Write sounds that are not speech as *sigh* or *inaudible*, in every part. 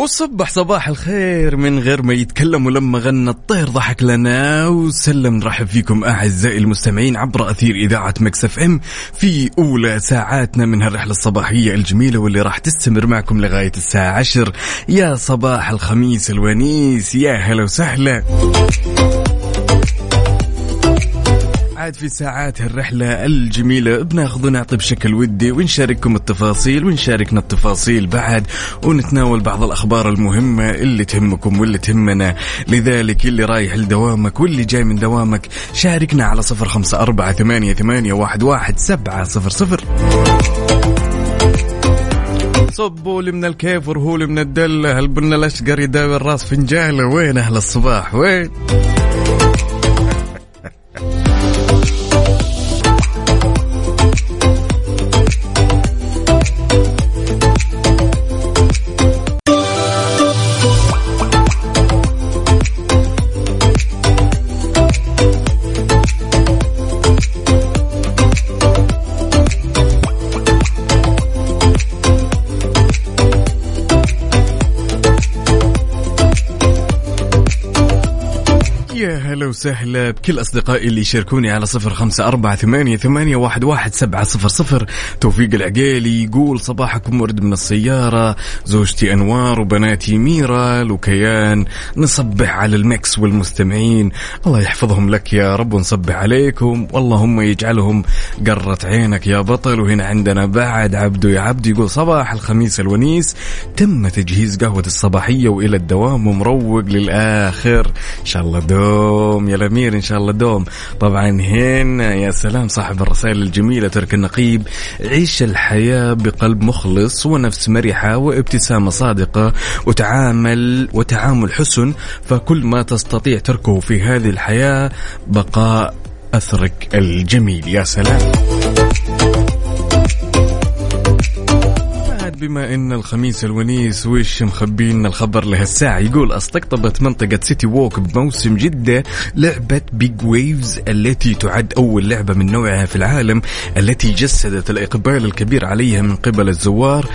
وصبح صباح الخير من غير ما يتكلم ولما غنى الطير ضحك لنا. وسلم نرحب فيكم أعزائي المستمعين عبر أثير إذاعة Mix FM في أولى ساعاتنا من هالرحلة الصباحية الجميلة واللي راح تستمر معكم لغاية الساعة 10 يا صباح الخميس الونيس يا هلا وسهلا. عاد في ساعات هالرحلة الجميلة بناخذ ونعطي بشكل ودي ونشارككم التفاصيل ونشاركنا التفاصيل بعد ونتناول بعض الأخبار المهمة اللي تهمكم واللي تهمنا. لذلك اللي رايح لدوامك واللي جاي من دوامك شاركنا على صفر خمسة أربعة ثمانية, ثمانية واحد, واحد سبعة صفر صفر. صبوا لي من الكيف ورهوا لي من الدلة هل بنا الأشقر يداوي الراس فنجالة وين أهل الصباح؟ وين؟ وسهلا بكل أصدقائي اللي يشاركوني على صفر خمسة أربعة ثمانية, ثمانية واحد, واحد سبعة صفر صفر. توفيق العقيلي يقول صباحكم ورد من السيارة زوجتي أنوار وبناتي ميرا لوكيان نصبح على المكس والمستمعين. الله يحفظهم لك يا رب ونصبح عليكم. واللهم يجعلهم قرة عينك يا بطل. وهنا عندنا بعد عبدو يا عبد يقول صباح الخميس الونيس. تم تجهيز قهوة الصباحية وإلى الدوام ومروق للآخر. إن شاء الله دوم يا الأمير إن شاء الله دوم. طبعا هنا يا سلام صاحب الرسائل الجميلة ترك النقيب. عيش الحياة بقلب مخلص ونفس مرحة وابتسامة صادقة وتعامل وتعامل حسن فكل ما تستطيع تركه في هذه الحياة بقاء أثرك الجميل. يا سلام. بما إن الخميس الونيس وش مخبينا الخبر لهالساعة يقول استقطبت منطقة سيتي ووك بموسم جدة لعبة بيج ويفز التي تعد أول لعبة من نوعها في العالم التي جسدت الإقبال الكبير عليها من قبل الزوار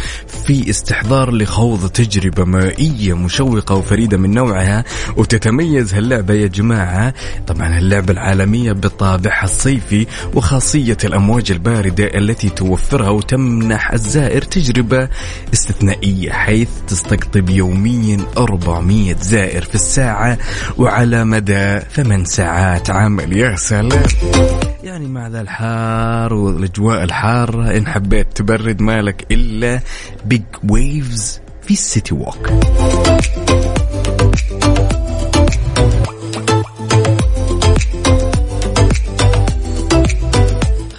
في استحضار لخوض تجربة مائية مشوقة وفريدة من نوعها وتتميز هاللعبة يا جماعة. طبعا اللعبة العالمية بطابعها الصيفي وخاصية الأمواج الباردة التي توفرها وتمنح الزائر تجربة استثنائية حيث تستقطب يوميا 400 زائر في الساعة وعلى مدى ثمان ساعات عمل. يا سلام. يعني مع ذا الحار والأجواء الحارة إن حبيت تبرد مالك إلا Big Waves في ال City Walk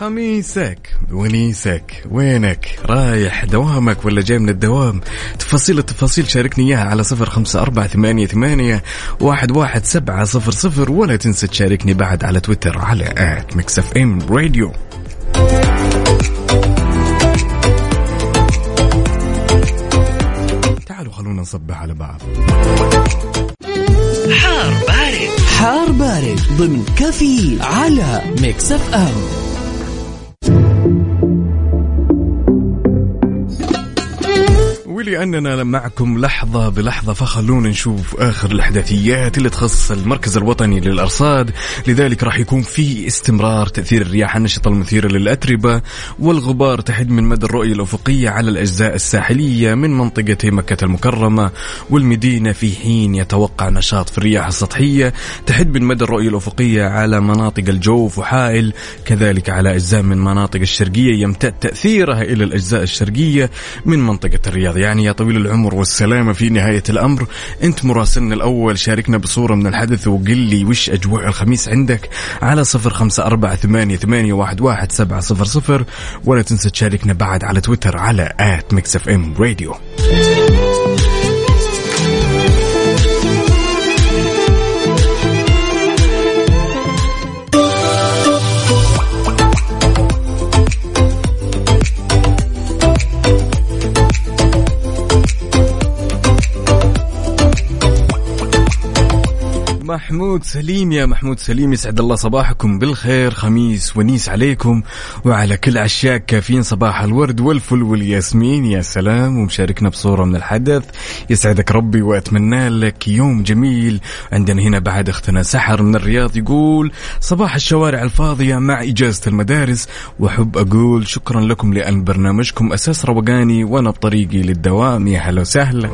خميسك ونيسك وينك؟ رايح دوامك ولا جاي من الدوام؟ تفاصيل التفاصيل شاركني إياها على صفر خمسة أربعة ثمانية, ثمانية واحد, واحد سبعة صفر صفر ولا تنسى تشاركني بعد على تويتر على at Mix FM Radio تعالوا خلونا نصبح على بعض. حار بارد. حار بارد ضمن كافيين على Mix FM ولأننا معكم لحظة بلحظة فخلونا نشوف آخر الأحداثيات اللي تخص المركز الوطني للأرصاد. لذلك راح يكون في استمرار تأثير الرياح النشطة المثيرة للأتربة والغبار تحد من مدى الرؤية الأفقية على الأجزاء الساحلية من منطقتي مكة المكرمة والمدينة في حين يتوقع نشاط في الرياح السطحية تحد من مدى الرؤية الأفقية على مناطق الجوف وحائل. كذلك على أجزاء من مناطق الشرقية يمتد تأثيرها إلى الأجزاء الشرقية من منطقة الرياض. يعني يا طويل العمر والسلامة في نهاية الأمر. أنت مراسلنا الأول شاركنا بصورة من الحدث وقل لي وش أجواء الخميس عندك على صفر خمسة أربعة ثمانية, ثمانية واحد, واحد سبعة صفر صفر ولا تنسى تشاركنا بعد على تويتر على at Mix FM Radio. محمود سليم يا محمود سليم يسعد الله صباحكم بالخير خميس ونيس عليكم وعلى كل عشاق كافيين صباح الورد والفل والياسمين يا سلام ومشاركنا بصورة من الحدث. يسعدك ربي وأتمنى لك يوم جميل. عندنا هنا بعد أختنا سحر من الرياض يقول صباح الشوارع الفاضية مع إجازة المدارس وأحب أقول شكرا لكم لأن برنامجكم أساس روقاني وأنا بطريقي للدوام. يا هلا وسهلا.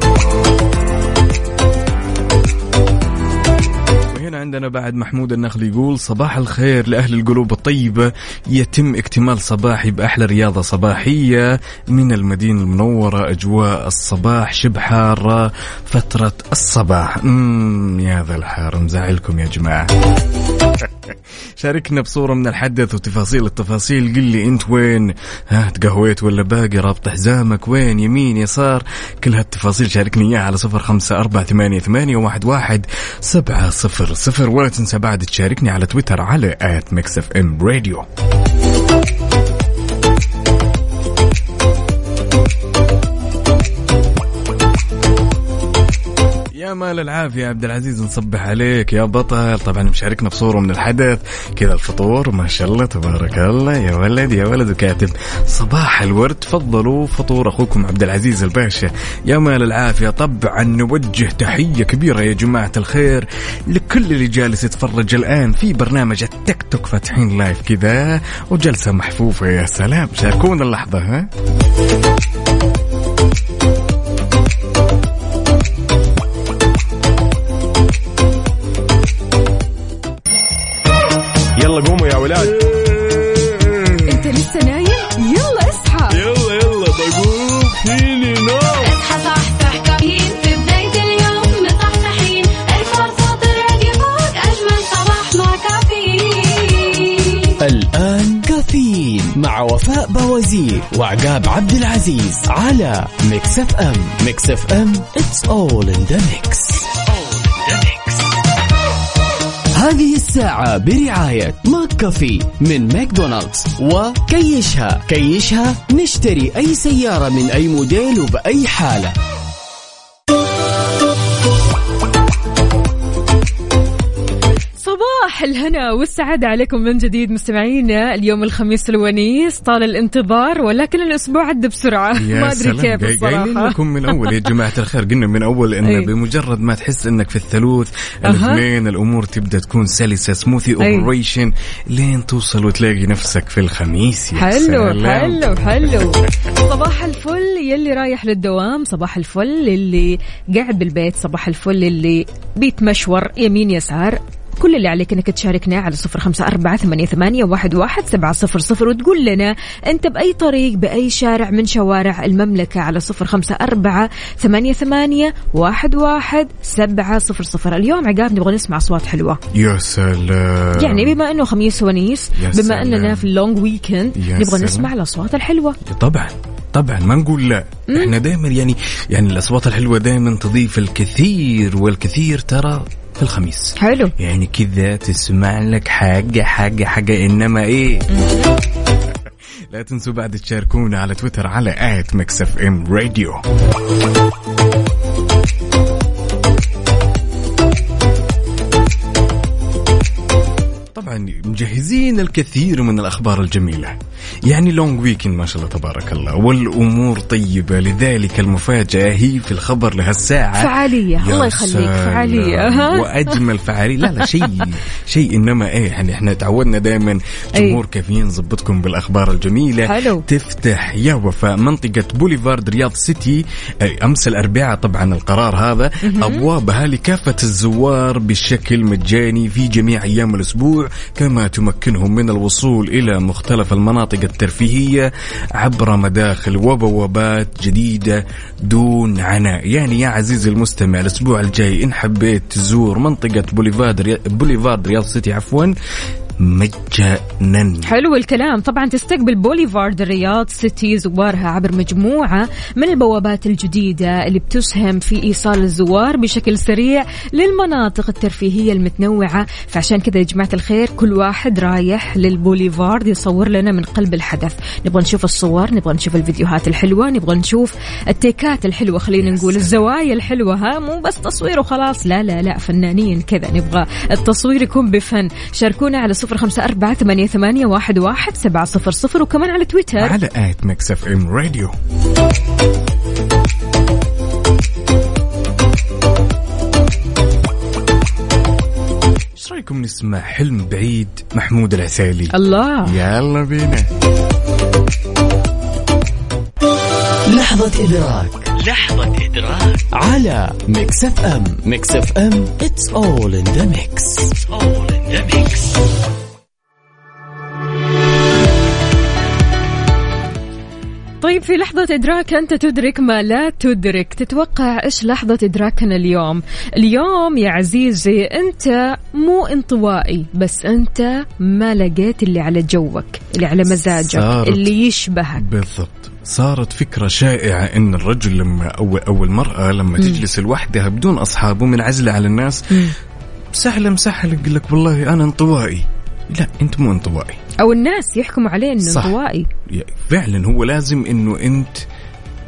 وهنا عندنا بعد محمود النخل يقول صباح الخير لأهل القلوب الطيبة يتم اكتمال صباحي بأحلى رياضة صباحية من المدينة المنورة أجواء الصباح شبه حارة فترة الصباح. امم يا ذا الحار مزعلكم يا جماعة. *laughs* شاركنا بصورة من الحدث وتفاصيل التفاصيل. قل لي أنت وين؟ ها تقهويت ولا باقي؟ رابط حزامك وين؟ يمين يسار. كل هالتفاصيل شاركني إياها على صفر خمسة أربعة ثمانية, ثمانية واحد, واحد سبعة صفر صفر ولا تنسى بعد تشاركني على تويتر على at Mix FM Radio يا مال العافية عبد العزيز نصبح عليك يا بطل. طبعا مشاركنا بصورة من الحدث. كذا الفطور ما شاء الله تبارك الله. يا ولد يا ولد وكاتب. صباح الورد تفضلوا فطور أخوكم عبد العزيز الباشا. يا مال العافية طبعا نوجه تحية كبيرة يا جماعة الخير لكل اللي جالس يتفرج الآن في برنامج التيك توك فاتحين لايف كذا. وجلسة محفوفة يا سلام. شاركونا اللحظة ها. يلا قوموا يا ولاد. انت لسه نايم؟ يلا اصحى. يلا يلا بقوم. فيني نوم. اصحى صحصح كافيين. في بداية اليوم مصحصحين. الفرصة الراديو فوق أجمل صباح مع كافيين. الآن كافيين مع وفاء باوزير وعقاب عبد العزيز على Mix FM. Mix FM it's all in the mix. هذه الساعة برعاية McCafé من ماكدونالدز. وكيشها. كيشها نشتري أي سيارة من أي موديل وبأي حالة. الهنا والسعادة عليكم من جديد مستمعينا اليوم الخميس الونيس طال الانتظار ولكن الأسبوع عدى بسرعة *laughs* ما أدري كيف الصراحة لكم من أول يا جماعة الخير قلنا من أول إن أي. بمجرد ما تحس إنك في الثلوث. الاثنين الأمور تبدأ تكون سلسة smooth operation لين توصل وتلاقي نفسك في الخميس يا حلو سلام. حلو حلو صباح الفل يلي رايح للدوام صباح الفل اللي قاعد بالبيت صباح الفل اللي بيتمشور يمين يسار كل اللي عليك إنك تشاركنا على صفر خمسة أربعة ثمانية, ثمانية واحد, واحد سبعة صفر صفر وتقول لنا أنت بأي طريق بأي شارع من شوارع المملكة على صفر خمسة أربعة ثمانية, ثمانية واحد, واحد سبعة صفر صفر. اليوم عقاب نبغى نسمع أصوات حلوة. يا سلام. يعني بما أنه خميس ونيس بما. أننا في اللونج ويكند نبغى. نسمع الأصوات الحلوة. طبعا طبعا ما نقول لا. إحنا دائما يعني يعني الأصوات الحلوة دائما تضيف الكثير والكثير ترى في الخميس. حلو. يعني كذا تسمع لك حاجة حاجة حاجة إنما إيه؟ لا تنسوا بعد تشاركونا على تويتر على at Mix FM Radio. طبعا مجهزين الكثير من الأخبار الجميلة. يعني long weekend ما شاء الله تبارك الله. والأمور طيبة لذلك المفاجأة هي في الخبر لهالساعه فعالية. الله يخليك. فعالية. ها؟ *laughs* وأجمل فعالية. لا لا شيء شيء إنما إيه يعني إحنا تعودنا دائما جمهور كافيين نظبطكم بالأخبار الجميلة. حلو. تفتح يا وفاء منطقة بوليفارد رياض سيتي. أي أمس الأربعاء طبعا القرار هذا. أبوابها لكافة الزوار بشكل مجاني في جميع أيام الأسبوع. كما تمكنهم من الوصول إلى مختلف المناطق الترفيهية عبر مداخل وبوابات جديدة دون عناء يعني يا عزيزي المستمع الأسبوع الجاي إن حبيت تزور منطقة بوليفارد. بوليفارد سيتي عفوا مجانا حلو الكلام. طبعا تستقبل بوليفارد الرياض سيتي زوارها عبر مجموعة من البوابات الجديدة اللي بتسهم في إيصال الزوار بشكل سريع للمناطق الترفيهية المتنوعة. فعشان كذا يا جماعة الخير كل واحد رايح للبوليفارد يصور لنا من قلب الحدث. نبغى نشوف الصور نبغى نشوف الفيديوهات الحلوة نبغى نشوف التيكات الحلوة. خلينا نقول الزوايا الحلوة ها؟ مو بس تصوير وخلاص. لا لا لا فنانين كذا. نبغى التصوير يكون بفن. شاركونا على صفر خمسة أربعة ثمانية, ثمانية واحد, واحد سبعة صفر صفر وكمان على تويتر. على at Mix FM Radio. إيش رأيكم نسمع حلم بعيد محمود العسيلي الله. يلا بينا. لحظة إدراك. لحظة إدراك. على Mix FM Mix FM it's all in the mix. It's all in the mix. طيب في لحظة إدراك أنت تدرك ما لا تدرك. تتوقع إيش لحظة إدراكنا اليوم؟ اليوم يا عزيزي أنت مو انطوائي بس أنت ما لقيت اللي على جوك اللي على مزاجك. اللي يشبهك. بالضبط. صارت فكرة شائعة إن الرجل لما أو أو المرأة لما تجلس لوحدها بدون اصحاب ومنعزلة على الناس سهلة مسهلة يقول لك والله أنا انطوائي. لا أنت مو انطوائي. أو الناس يحكموا عليه إنه صح. انطوائي. فعلا هو لازم إنه أنت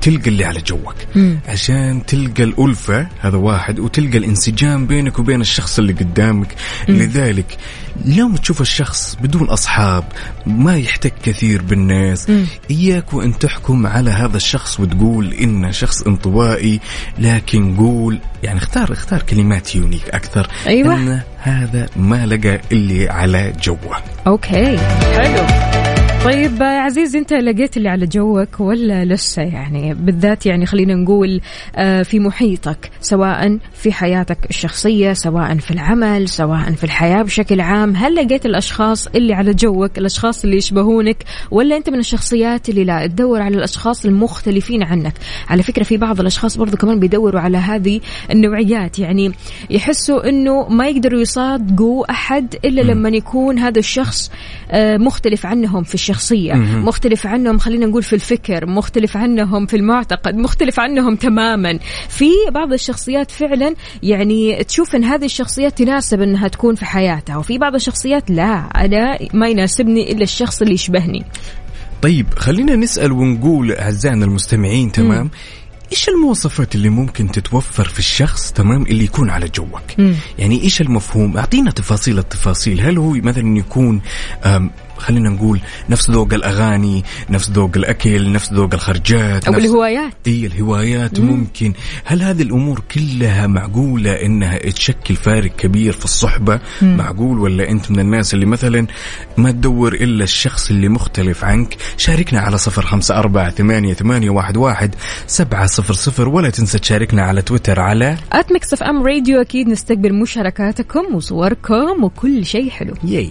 تلقى اللي على جوك. مم. عشان تلقى الألفة هذا واحد وتلقى الانسجام بينك وبين الشخص اللي قدامك. لذلك لو تشوف الشخص بدون أصحاب ما يحتك كثير بالناس. إياك وأن تحكم على هذا الشخص وتقول إنه شخص انطوائي لكن قول يعني اختار اختار كلمات يونيك أكثر. أيوة. إن هذا ما لقى اللي على جوه. أوكي. حلو. طيب يا عزيز انت لقيت اللي على جوك ولا لسه؟ يعني بالذات يعني خلينا نقول آه، في محيطك سواء في حياتك الشخصية سواء في العمل سواء في الحياة بشكل عام هل لقيت الأشخاص اللي على جوك الأشخاص اللي يشبهونك ولا أنت من الشخصيات اللي لا تدور على الأشخاص المختلفين عنك؟ على فكرة في بعض الأشخاص برضو كمان بيدوروا على هذه النوعيات. يعني يحسوا إنه ما يقدروا يصادقوا أحد إلا لما يكون هذا الشخص آه، مختلف عنهم في الشخصيه مختلف عنهم خلينا نقول في الفكر مختلف عنهم في المعتقد مختلف عنهم تماما. في بعض الشخصيات فعلا يعني تشوف إن هذه الشخصيات تناسب إنها تكون في حياتها وفي بعض الشخصيات لا أنا ما يناسبني إلا الشخص اللي يشبهني. طيب خلينا نسأل ونقول أعزائنا المستمعين تمام؟ إيش المواصفات اللي ممكن تتوفر في الشخص تمام اللي يكون على جوك؟ مم. يعني إيش المفهوم؟ أعطينا تفاصيل التفاصيل. هل هو مثلا يكون خلينا نقول نفس ذوق الأغاني نفس ذوق الأكل نفس ذوق الخرجات أو الهوايات. إي الهوايات ممكن. هل هذه الأمور كلها معقولة إنها تشكل فارق كبير في الصحبة؟ معقول ولا أنت من الناس اللي مثلا ما تدور إلا الشخص اللي مختلف عنك؟ شاركنا على صفر خمسة أربعة ثمانيه, ثمانية واحد, واحد سبعة صفر صفر ولا تنسى تشاركنا على تويتر على FM Radio أكيد نستقبل مشاركاتكم وصوركم وكل شيء حلو. ياي.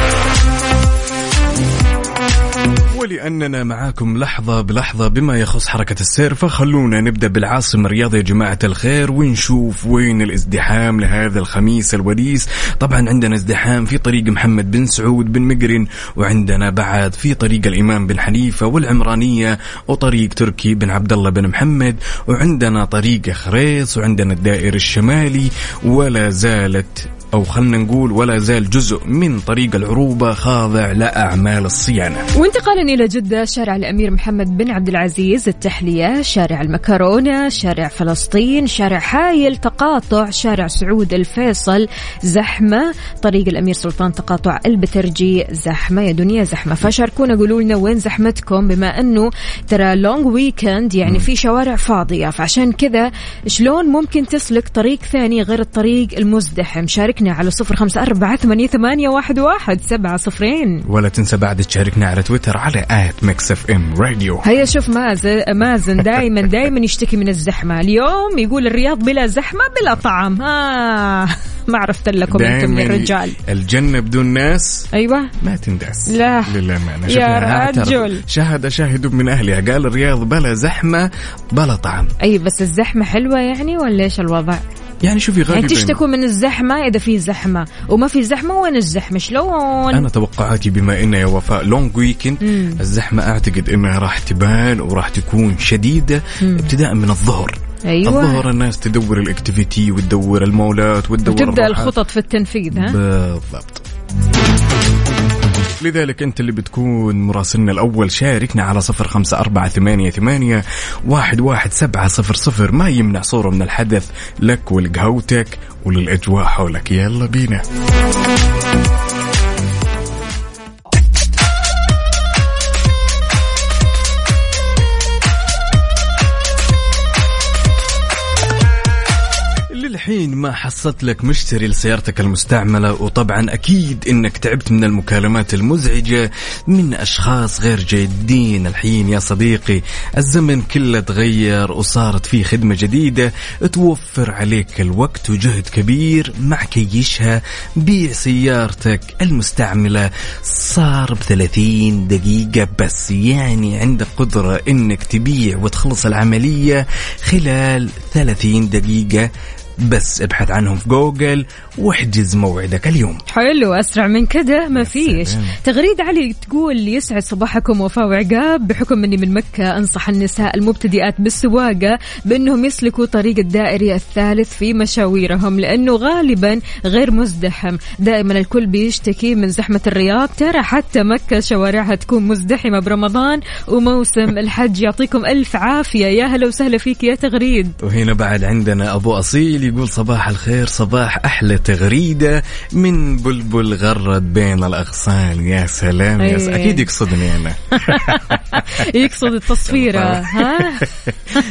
ولأننا معاكم لحظة بلحظة بما يخص حركة السير فخلونا نبدأ بالعاصمة الرياض يا جماعة الخير ونشوف وين الازدحام لهذا الخميس الونيس. طبعا عندنا ازدحام في طريق محمد بن سعود بن مقرن وعندنا بعد في طريق الإمام بن حنيفة والعمرانية وطريق تركي بن عبد الله بن محمد وعندنا طريق خريص وعندنا الدائر الشمالي ولا زالت أو خلنا نقول ولا زال جزء من طريق العروبة خاضع لأعمال الصيانة. وانتقالا إلى جدة شارع الأمير محمد بن عبد العزيز التحلية شارع المكرونة شارع فلسطين شارع حايل تقاطع شارع سعود الفيصل زحمة طريق الأمير سلطان تقاطع البترجي زحمة يا دنيا زحمة. فشاركونا قولوا لنا وين زحمتكم بما أنه ترى long weekend يعني في شوارع فاضية. فعشان كذا شلون ممكن تسلك طريق ثاني غير الطريق المزدحم؟ شاركنا شاركنا على صفر خمسة أربعة ثمانية, ثمانية واحد, واحد سبعة صفرين. ولا تنسى بعد تشاركنا على تويتر على at Mix FM Radio. هيا شوف مازن *laughs* مازن دائما دائما يشتكي من الزحمة. اليوم يقول الرياض بلا زحمة بلا طعم ها ما عرفت لكم أنتم يا رجال. الجنة بدون ناس أيوه. ما تنداس لا. للأمانة يا اعترف. رجل. شهد شاهد من أهلها. قال الرياض بلا زحمة بلا طعم أي بس الزحمة حلوة يعني ولا إيش الوضع؟ يعني شوفي يعني غالبا تشتكوا من الزحمة إذا في زحمة وما في زحمة وين الزحمة شلون؟ أنا توقعاتي بما إنه يا وفاء لونج ويكند مم. الزحمة أعتقد انها راح تبان وراح تكون شديدة ابتداء من الظهر أيوه الظهر الناس تدور الاكتيفيتي وتدور المولات وتدور وتبدا الروحات. الخطط في التنفيذ ها؟ بالضبط لذلك أنت اللي بتكون مراسلنا الأول. شاركنا على صفر خمسة أربعة ثمانية ثمانية واحد واحد سبعة صفر صفر. ما يمنع صورة من الحدث لك ولقهوتك وللأجواء حولك. يلا بينا. ما حصلت لك مشتري لسيارتك المستعملة وطبعا أكيد إنك تعبت من المكالمات المزعجة من أشخاص غير جيدين. الحين يا صديقي الزمن كله تغير وصارت فيه خدمة جديدة توفر عليك الوقت وجهد كبير مع كيشها بيع سيارتك المستعملة. صار بثلاثين دقيقة بس يعني عندك قدرة إنك تبيع وتخلص العملية خلال ثلاثين دقيقة. بس ابحث عنهم في جوجل واحجز موعدك اليوم. حلو أسرع من كده ما فيش. سلام. تغريد علي تقول يسعد صباحكم وفاء وعقاب بحكم إني من مكة أنصح النساء المبتدئات بالسواقة بأنهم يسلكوا طريق الدائري الثالث في مشاويرهم لأنه غالبا غير مزدحم. دائما الكل بيشتكي من زحمة الرياض. ترى حتى مكة شوارعها تكون مزدحمة برمضان وموسم الحج يعطيكم ألف عافية. يا هلا وسهلا فيك يا تغريد. وهنا بعد عندنا أبو أصيل يقول صباح الخير صباح أحلى تغريدة من بلبل غرد بين الأغصان. يا سلام يا س... أيه. أكيد يقصدني أنا. *laughs* يقصد التصفيرة *laughs* ها؟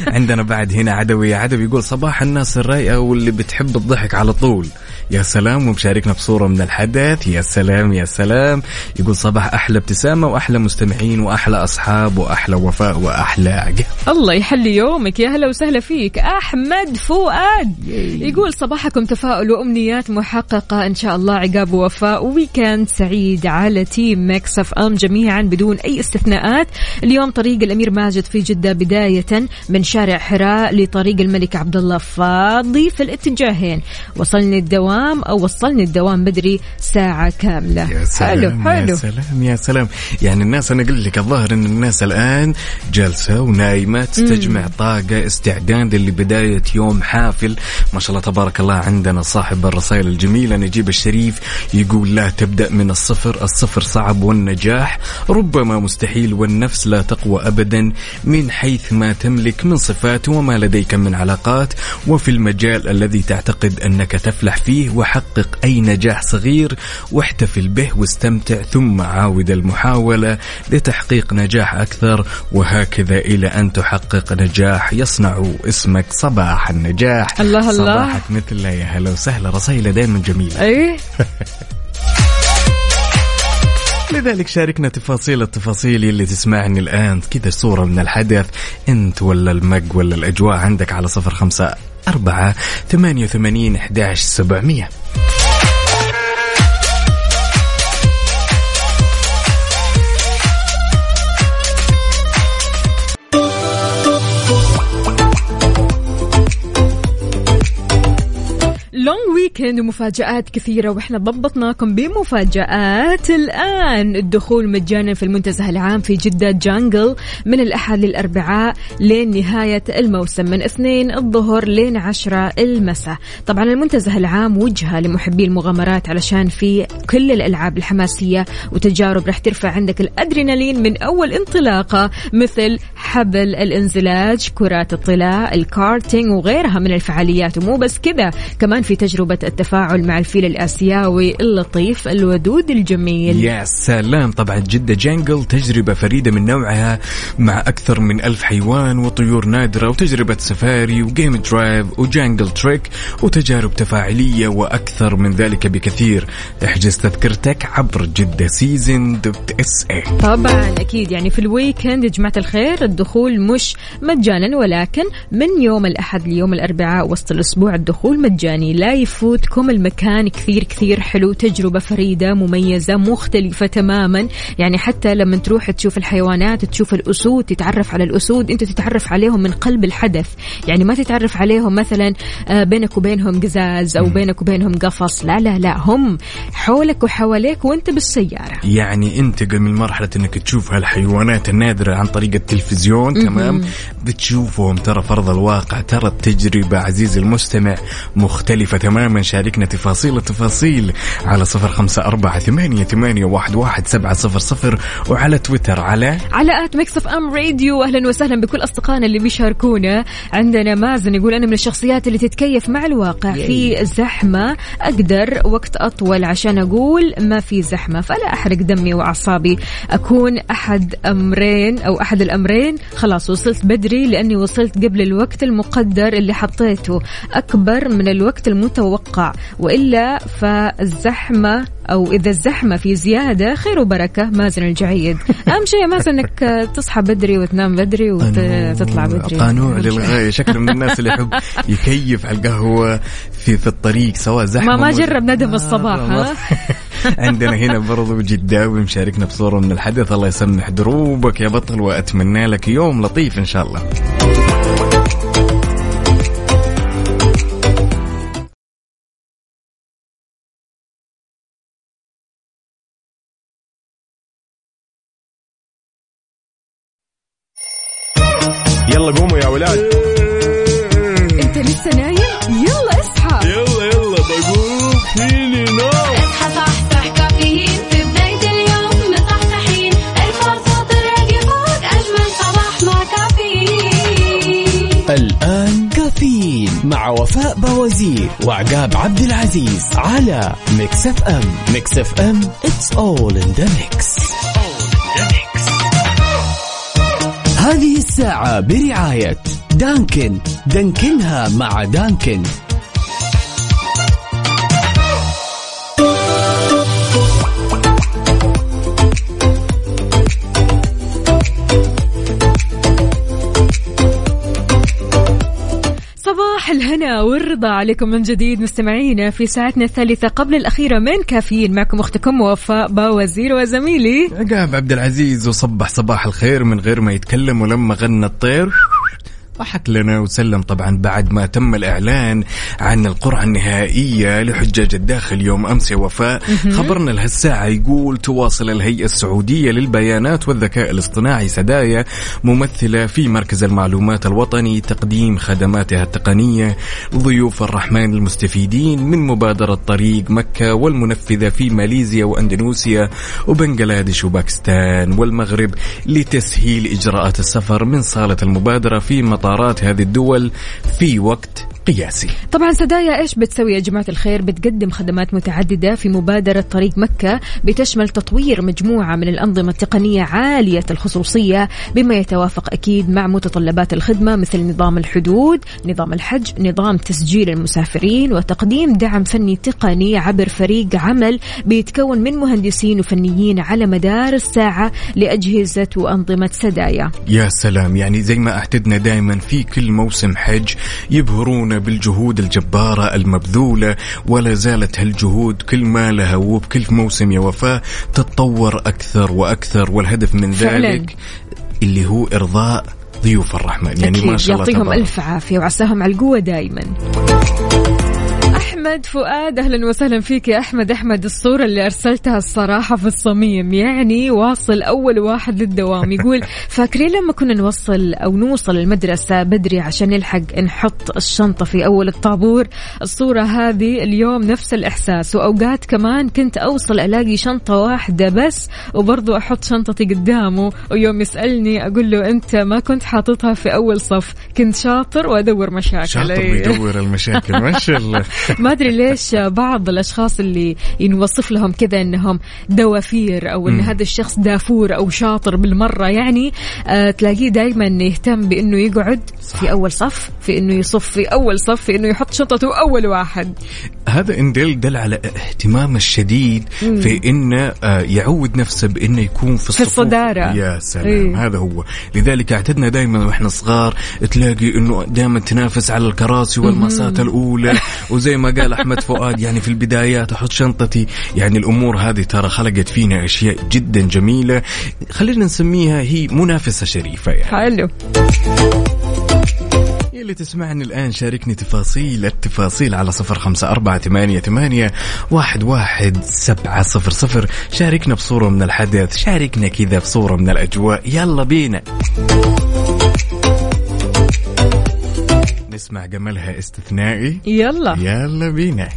عندنا بعد هنا عدوي يا عدوي يقول صباح الناس الرايقة واللي بتحب الضحك على طول. يا سلام ومشاركنا بصورة من الحدث. يا سلام يا سلام. يقول صباح أحلى ابتسامة وأحلى مستمعين وأحلى أصحاب وأحلى وفاء واحلى عقل الله يحلي يومك. يا هلا وسهلا فيك. أحمد فؤاد يقول صباحكم تفاؤل وأمنيات محققة. إن شاء الله عقاب ووفاء. weekend سعيد على team Mix FM جميعا بدون أي استثناءات. اليوم طريق الأمير ماجد في جدة بداية من شارع حراء لطريق الملك عبد الله فاضي في الاتجاهين. وصلني الدوام. أو وصلني الدوام بدري ساعة كاملة. يا سلام حلو حلو. يا سلام يا سلام. يعني الناس أنا أقول لك الظاهر إن الناس الآن جالسة ونايمة تستجمع طاقة استعداد لبداية يوم حافل. ما شاء الله تبارك الله عندنا صاحب الرسائل الجميلة نجيب الشريف يقول لا تبدأ من الصفر الصفر صعب والنجاح. ربما مستحيل والنفس لا تقوى ابدا من حيث ما تملك من صفات وما لديك من علاقات. وفي المجال الذي تعتقد أنك تفلح فيه وحقق أي نجاح صغير واحتفل به واستمتع ثم عاود المحاولة لتحقيق نجاح أكثر وهكذا إلى أن تحقق نجاح يصنع اسمك صباح النجاح. الله الله. صباحك مثل يا هلا وسهلا رسائل دائما جميلة. إيه *laughs* لذلك شاركنا تفاصيل التفاصيل اللي تسمعني الآن. كذا صورة من الحدث. أنت ولا المج ولا الأجواء عندك على صفر خمسة أربعة ثمانية وثمانين أحداش سبعمية. لونج ويكند ومفاجآت كثيرة وإحنا ضبطناكم بمفاجآت. الآن الدخول مجانا في المنتزه العام في جدة جانجل من الأحد للأربعاء لين نهاية الموسم من اثنين الظهر لين عشرة المساء. طبعا المنتزه العام وجهة لمحبي المغامرات علشان في كل الألعاب الحماسية وتجارب رح ترفع عندك الأدرينالين من أول انطلاقة مثل حبل الانزلاج كرات الطلاء الكارتينج وغيرها من الفعاليات. ومو بس كذا كمان في تجربة التفاعل مع الفيل الآسيوي اللطيف الودود الجميل. يا سلام. طبعا جدة Jungle تجربة فريدة من نوعها مع أكثر من ألف حيوان وطيور نادرة وتجربة سفاري و game drive و jungle trek وتجارب تفاعلية وأكثر من ذلك بكثير. احجز تذكرتك عبر جدة Season dot SA طبعا أكيد. يعني في ال weekend يا جماعة الخير الدخول مش مجانا ولكن من يوم الأحد ليوم الأربعاء وسط الأسبوع الدخول مجاني. لا يفوتكم المكان كثير كثير حلو تجربة فريدة مميزة مختلفة تماما. يعني حتى لما تروح تشوف الحيوانات تشوف الأسود تتعرف على الأسود أنت تتعرف عليهم من قلب الحدث. يعني ما تتعرف عليهم مثلا آه، بينك وبينهم قزاز أو بينك وبينهم قفص. لا لا لا هم حولك وحواليك وأنت بالسيارة. يعني انتقل من مرحلة إنك تشوف هالحيوانات النادرة عن طريق التلفزيون تمام؟ بتشوفهم ترى فرض الواقع ترى التجربة عزيزي المستمع مختلفة. تماما. شاركنا تفاصيل التفاصيل على صفر خمسة أربعة ثمانية, ثمانية واحد, واحد سبعة صفر صفر وعلى تويتر على على at Mix FM Radio. أهلا وسهلا بكل أصدقائنا اللي بيشاركونا. عندنا مازن يقول أنا من الشخصيات اللي تتكيف مع الواقع. في زحمة أقدر وقت أطول عشان أقول ما في زحمة فلا أحرق دمي وأعصابي. أكون أحد أمرين أو أحد الأمرين. خلاص وصلت بدري لأني وصلت قبل الوقت المقدر اللي حطيته. أكبر من الوقت المتوقع. وإلا فالزحمة أو إذا الزحمة في زيادة خير وبركة. مازن الجعيد. *laughs* أهم شيء مازن إنك تصحى بدري وتنام بدري وتطلع بدري. قانون *laughs* للغاية شكله من الناس اللي يحب يكيف على القهوة في في الطريق سواء زحمة ما ما جرب ندم الصباح ها؟ *laughs* عندنا هنا برضو جداوي مشاركنا بصورة من الحدث. الله يسمح دروبك يا بطل وأتمنى لك يوم لطيف إن شاء الله. يلا قوموا يا ولاد أنت لسه نايم؟ يلا اصحى. يلا يلا بقوم فيني نوم اصحى صحصح كافيين. في بداية اليوم مصحصحين. الفرصة تراقي فوق أجمل صباح مع كافيين. الآن كافيين مع وفاء بوازير وعقاب عبد العزيز على Mix FM. Mix FM it's all in the mix. هذه الساعة برعاية دانكن. دانكنها مع دانكن. الهنا والرضا عليكم من جديد مستمعينا في ساعتنا الثالثة قبل الأخيرة من كافيين. معكم أختكم وفاء باوزير وزميلي. عقاب عبد العزيز وصبح صباح الخير من غير ما يتكلم ولما غنى الطير. ضحك لنا وسلم طبعا بعد ما تم الإعلان عن القرعة النهائية لحجاج الداخل يوم أمس يا وفاء. خبرنا لهالساعة يقول تواصل الهيئة السعودية للبيانات والذكاء الاصطناعي سدايا ممثلة في مركز المعلومات الوطني تقديم خدماتها التقنية لضيوف الرحمن المستفيدين من مبادرة طريق مكة والمنفذة في ماليزيا وأندونيسيا وبنغلاديش وباكستان والمغرب لتسهيل إجراءات السفر من صالة المبادرة في مطارات هذه الدول في وقت قياسي. طبعا سدايا إيش بتسوي يا جماعة الخير؟ بتقدم خدمات متعددة في مبادرة طريق مكة بتشمل تطوير مجموعة من الأنظمة التقنية عالية الخصوصية بما يتوافق أكيد مع متطلبات الخدمة مثل نظام الحدود نظام الحج نظام تسجيل المسافرين وتقديم دعم فني تقني عبر فريق عمل بيتكون من مهندسين وفنيين على مدار الساعة لأجهزة وأنظمة سدايا. يا سلام. يعني زي ما اعتدنا دائما في كل موسم حج يبهرونا بالجهود الجبارة المبذولة ولا زالت هالجهود كل ما لها وبكل موسم يا وفاء تتطور أكثر وأكثر والهدف من فعلاً. ذلك اللي هو إرضاء ضيوف الرحمن يعني أكيد ما شاء الله يعطيهم. ألف عافية وعساهم على القوة دايما أحمد فؤاد أهلا وسهلا فيك يا أحمد. أحمد الصورة اللي أرسلتها الصراحة في الصميم يعني واصل أول واحد للدوام. *laughs* يقول فاكرين لما كنا نوصل أو نوصل المدرسة بدري عشان نلحق نحط الشنطة في أول الطابور؟ الصورة هذه اليوم نفس الإحساس وأوقات كمان كنت أوصل ألاقي شنطة واحدة بس وبرضو أحط شنطتي قدامه ويوم يسألني أقول له أنت ما كنت حاططها في أول صف كنت شاطر وأدور مشاكل. شاطر أي. بيدور المشاكل ما شاء الله. *laughs* ما أدري ليش بعض الأشخاص اللي نوصف لهم كذا إنهم دوافير أو إن مم. هذا الشخص دافور أو شاطر بالمرة يعني آه تلاقيه دائما يهتم بإنه يقعد في أول صف في إنه يصف في أول صف في إنه يحط شنطته أول واحد هذا ان دل دل على اهتمامه الشديد في انه آه، يعود نفسه بانه يكون في, الصفوف. الصدارة. يا سلام. إيه. هذا هو. لذلك اعتدنا دائما وإحنا صغار تلاقي إنه دائما تنافس على الكراسي والمسات الأولى. *laughs* وزي ما قال أحمد فؤاد يعني في البدايات أحط شنطتي. يعني الأمور هذه ترى خلقت فينا أشياء جدا جميلة. خلينا نسميها هي منافسة شريفة يعني. حلو. اللي تسمعني الآن شاركني تفاصيل التفاصيل على صفر خمسة أربعة ثمانية, ثمانية واحد, واحد سبعة صفر صفر. شاركنا بصورة من الحدث شاركنا كذا بصورة من الأجواء. يلا بينا. نسمع جمالها استثنائي. يلا. يلا بينا.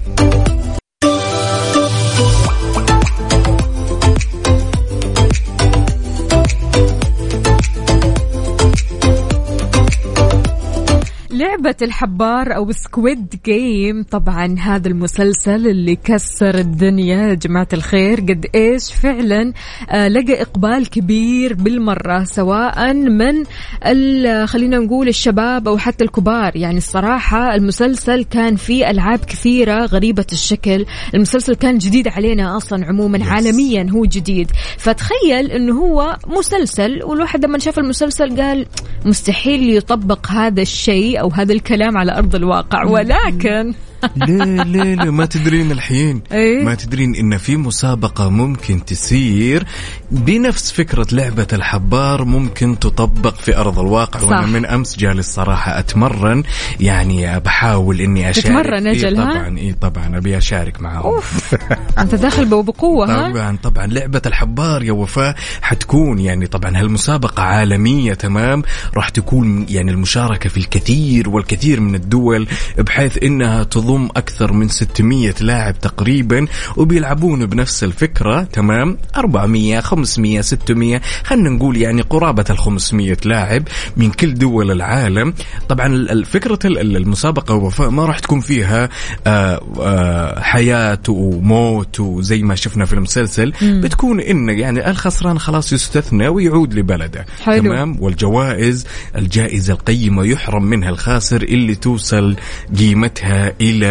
لعبة الحبار أو Squid Game طبعا هذا المسلسل اللي كسر الدنيا يا جماعة الخير. قد إيش فعلا آه لقى إقبال كبير بالمرة سواء من ال- خلينا نقول الشباب أو حتى الكبار. يعني الصراحة المسلسل كان فيه ألعاب كثيرة غريبة الشكل. المسلسل كان جديد علينا أصلا عموما Yes. عالميا هو جديد. فتخيل أنه هو مسلسل والواحد لما شاف المسلسل قال مستحيل يطبق هذا الشيء أو هذا الكلام على أرض الواقع. ولكن ليه ليه ليه ما تدرين الحين. إيه؟ ما تدرين إن في مسابقة ممكن تسير بنفس فكرة لعبة الحبار ممكن تطبق في أرض الواقع. صح. وأنا من أمس جالس صراحة أتمرن. يعني بحاول إني أشارك. تتمرن أجل، إيه؟ طبعا اي طبعا أبي أشارك معاهم. أوف. *laughs* أنت داخل بقوة ها؟ طبعا طبعا لعبة الحبار يا وفاء حتكون يعني طبعا هالمسابقة عالمية تمام؟ راح تكون يعني المشاركة في الكثير والكثير من الدول بحيث إنها تضم أكثر من 600 لاعب تقريبا وبيلعبون بنفس الفكرة. تمام؟ 400 500 600 خلينا نقول يعني قرابة ال 500 لاعب من كل دول العالم. طبعا فكرة ال- ال- المسابقة وفاء ما راح تكون فيها آه، آه، حياة وموت وزي ما شفنا في المسلسل. بتكون إن يعني الخسران خلاص يستثنى ويعود لبلده. حلو. تمام؟ والجوائز الجائزة القيمة يحرم منها الخاسر اللي توصل قيمتها إلى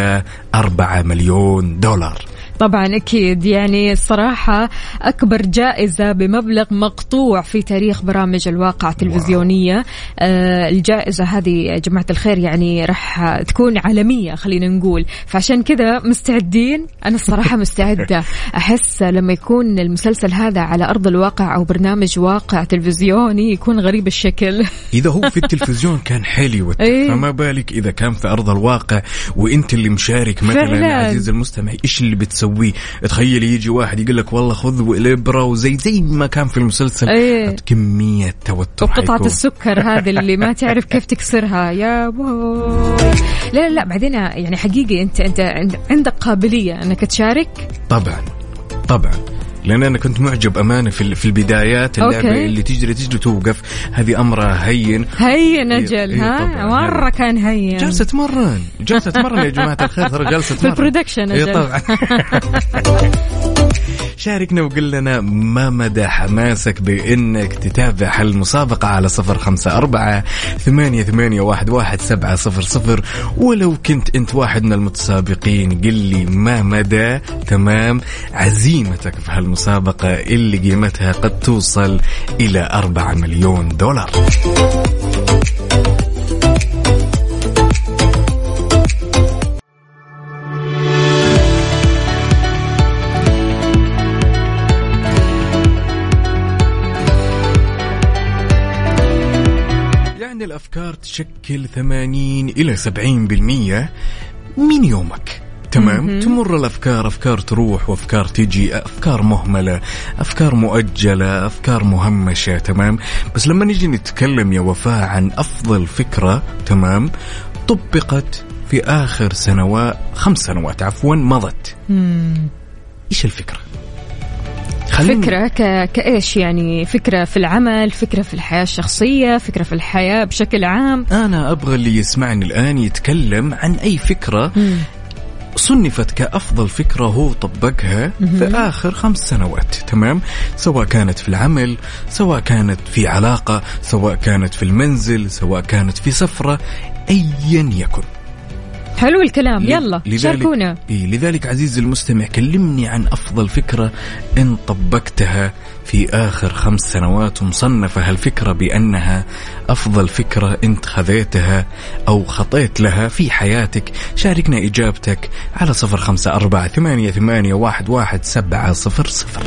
4 مليون دولار. طبعا أكيد. يعني الصراحة أكبر جائزة بمبلغ مقطوع في تاريخ برامج الواقع التلفزيونية. آه الجائزة هذه يا جماعة الخير يعني راح تكون عالمية خلينا نقول. فعشان كذا مستعدين؟ أنا الصراحة مستعدة. أحس لما يكون المسلسل هذا على أرض الواقع أو برنامج واقع تلفزيوني يكون غريب الشكل. إذا هو في التلفزيون كان حلو إيه. فما بالك إذا كان في أرض الواقع وأنت اللي مشارك مثلا فعلاً. يا عزيز المستمع إيش اللي بتسويه تخيل يجي واحد يقول لك والله خذ الإبرة وزي زي ما كان في المسلسل. إيه. كمية توتر وقطعة حيكون. السكر هذه اللي ما تعرف كيف تكسرها. يا بوي لا لا لا بعدين يعني حقيقي انت أنت عند- عندك قابلية أنك تشارك؟ طبعا طبعا. لأن أنا كنت معجب أمانة في في البدايات اللعبة okay. اللي تجري تجري توقف هذه أمرها هين. هين إيه، أجل إيه ها. مرة كان هين. جالسه تمرن جالسه تمرن يا جماعة الخير ترى جالسه في تمرن. البرودكشن اي أجل. طبعا. *laughs* شاركنا وقل لنا ما مدى حماسك بإنك تتابع هالمسابقة على صفر خمسة أربعة ثمانية, ثمانية واحد, واحد سبعة صفر صفر. ولو كنت أنت واحد من المتسابقين قل لي ما مدى تمام عزيمتك في هالمسابقة. اللي قيمتها قد توصل إلى أربعة مليون دولار. يعني الأفكار تشكل 80 إلى 70% من يومك. تمام؟ تمر الأفكار أفكار تروح وأفكار تجي أفكار مهملة أفكار مؤجلة أفكار مهمشة تمام؟ بس لما نيجي نتكلم يا وفاء عن أفضل فكرة تمام؟ طبقت في آخر سنوات خمس سنوات عفوا مضت. إيش الفكرة؟ خلينا- فكرة ك... كإيش يعني؟ فكرة في العمل فكرة في الحياة الشخصية فكرة في الحياة بشكل عام. أنا أبغى اللي يسمعني الآن يتكلم عن أي فكرة صنفت كأفضل فكرة هو طبقها في آخر خمس سنوات تمام؟ سواء كانت في العمل سواء كانت في علاقة سواء كانت في المنزل سواء كانت في سفرة أيا يكن. حلو الكلام. يلا لذلك شاركونا. إيه لذلك عزيزي المستمع كلمني عن أفضل فكرة إن طبقتها. في آخر خمس سنوات ومصنفة هالفكرة بأنها أفضل فكرة أنت خذيتها أو خطيت لها في حياتك. شاركنا إجابتك على صفر خمسة أربعة ثمانية, ثمانية واحد, واحد سبعة صفر صفر.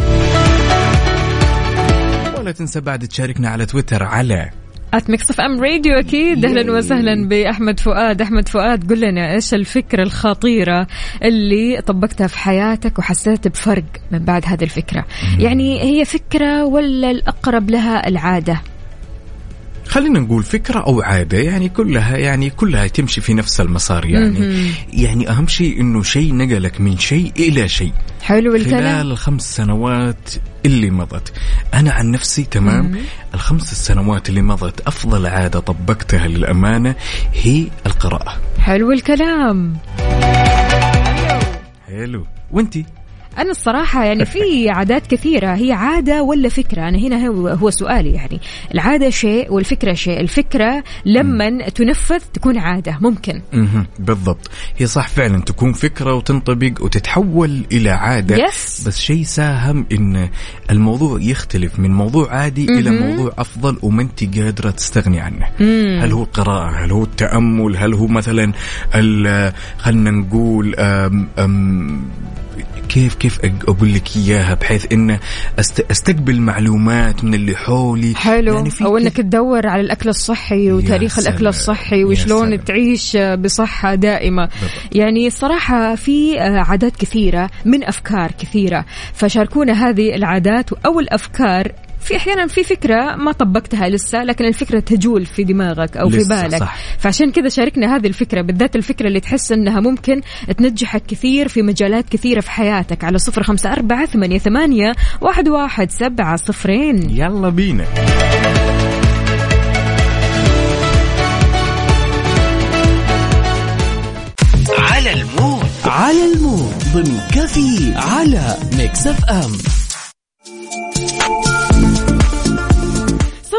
ولا تنسى بعد تشاركنا على تويتر على at Mix FM Radio أكيد. أهلا وسهلا بأحمد فؤاد. أحمد فؤاد قل لنا إيش الفكرة الخطيرة اللي طبقتها في حياتك وحسيت بفرق من بعد هذه الفكرة؟ يعني هي فكرة ولا الأقرب لها العادة؟ خلينا نقول فكرة أو عادة يعني كلها يعني كلها تمشي في نفس المسار يعني. يعني أهم شيء إنه شيء نقلك من شيء إلى شيء. حلو الكلام. خلال الخمس سنوات اللي مضت. أنا عن نفسي تمام الخمس السنوات اللي مضت أفضل عادة طبقتها للأمانة هي القراءة. حلو الكلام. حلو. وأنتي؟ أنا الصراحة يعني في *laughs* عادات كثيرة. هي عادة ولا فكرة؟ أنا هنا هو, سؤالي يعني. العادة شيء والفكرة شيء. الفكرة لما تنفذ تكون عادة. ممكن. بالضبط. هي صح فعلا. تكون فكرة وتنطبق وتتحول إلى عادة. Yes. بس شيء ساهم إن الموضوع يختلف من موضوع عادي إلى موضوع أفضل وما أنت قادرة تستغني عنه. هل هو القراءة هل هو التأمل؟ هل هو مثلا خلنا نقول أم أم كيف كيف أقول لك إياها بحيث إن أست أستقبل معلومات من اللي حولي حلو يعني في أو إنك تدور على الأكل الصحي وتاريخ. الأكل الصحي وشلون. تعيش بصحة دائمة بالضبط. يعني الصراحة في عادات كثيرة من أفكار كثيرة فشاركونا هذه العادات أو الأفكار في أحيانا في فكرة ما طبقتها لسه لكن الفكرة تجول في دماغك أو في بالك. صح. فعشان كذا شاركنا هذه الفكرة بالذات الفكرة اللي تحس إنها ممكن تنجحك كثير في مجالات كثيرة في حياتك. على صفر خمسة أربعة ثمانية ثمانية واحد واحد سبعة صفرين. يلا بينا. على المود. على المود. ضمن كفي على ميكس أف أم.